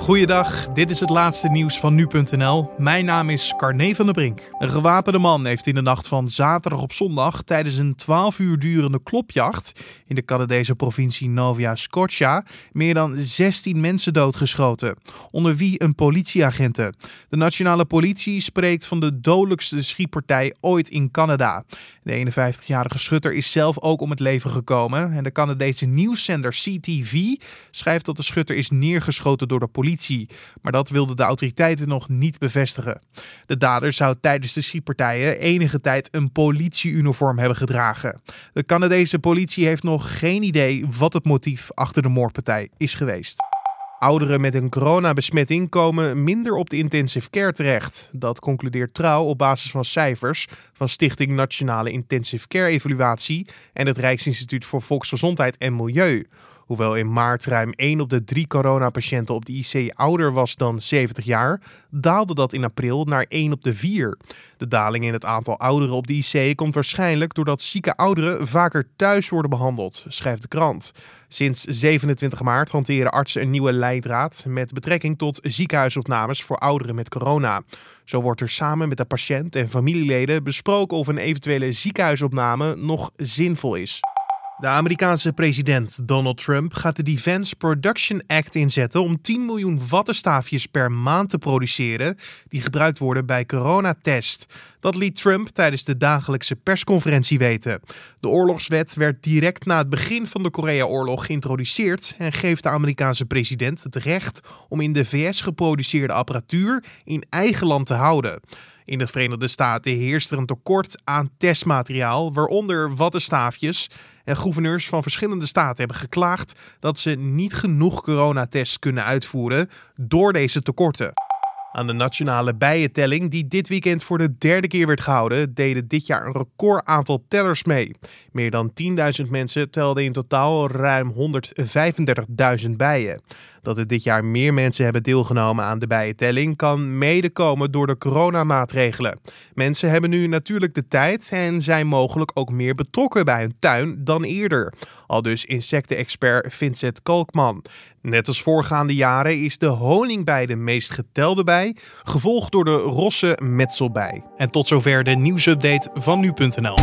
Goeiedag, dit is het laatste nieuws van nu.nl. Mijn naam is Carne van der Brink. Een gewapende man heeft in de nacht van zaterdag op zondag tijdens een 12 uur durende klopjacht in de Canadese provincie Nova Scotia meer dan 16 mensen doodgeschoten, onder wie een politieagenten. De nationale politie spreekt van de dodelijkste schietpartij ooit in Canada. De 51-jarige schutter is zelf ook om het leven gekomen en de Canadese nieuwszender CTV schrijft dat de schutter is neergeschoten door de politie maar dat wilden de autoriteiten nog niet bevestigen. De dader zou tijdens de schietpartijen enige tijd een politieuniform hebben gedragen. De Canadese politie heeft nog geen idee wat het motief achter de moordpartij is geweest. Ouderen met een coronabesmetting komen minder op de intensive care terecht. Dat concludeert Trouw op basis van cijfers van Stichting Nationale Intensive Care Evaluatie en het Rijksinstituut voor Volksgezondheid en Milieu. Hoewel in maart ruim 1 op de 3 coronapatiënten op de IC ouder was dan 70 jaar, daalde dat in april naar 1 op de 4. De daling in het aantal ouderen op de IC komt waarschijnlijk doordat zieke ouderen vaker thuis worden behandeld, schrijft de krant. Sinds 27 maart hanteren artsen een nieuwe leidraad met betrekking tot ziekenhuisopnames voor ouderen met corona. Zo wordt er samen met de patiënt en familieleden besproken of een eventuele ziekenhuisopname nog zinvol is. De Amerikaanse president Donald Trump gaat de Defense Production Act inzetten om 10 miljoen wattenstaafjes per maand te produceren die gebruikt worden bij coronatest. Dat liet Trump tijdens de dagelijkse persconferentie weten. De oorlogswet werd direct na het begin van de Korea-oorlog geïntroduceerd en geeft de Amerikaanse president het recht om in de VS geproduceerde apparatuur in eigen land te houden. In de Verenigde Staten heerst er een tekort aan testmateriaal, waaronder wattenstaafjes. En gouverneurs van verschillende staten hebben geklaagd dat ze niet genoeg coronatests kunnen uitvoeren door deze tekorten. Aan de nationale bijentelling, die dit weekend voor de derde keer werd gehouden, deden dit jaar een record aantal tellers mee. Meer dan 10.000 mensen telden in totaal ruim 135.000 bijen. Dat er dit jaar meer mensen hebben deelgenomen aan de bijentelling kan mede komen door de coronamaatregelen. Mensen hebben nu natuurlijk de tijd en zijn mogelijk ook meer betrokken bij hun tuin dan eerder. Al dus insectenexpert Vincent Kalkman. Net als voorgaande jaren is de honingbij de meest getelde bij, gevolgd door de rosse metselbij. En tot zover de nieuwsupdate van nu.nl.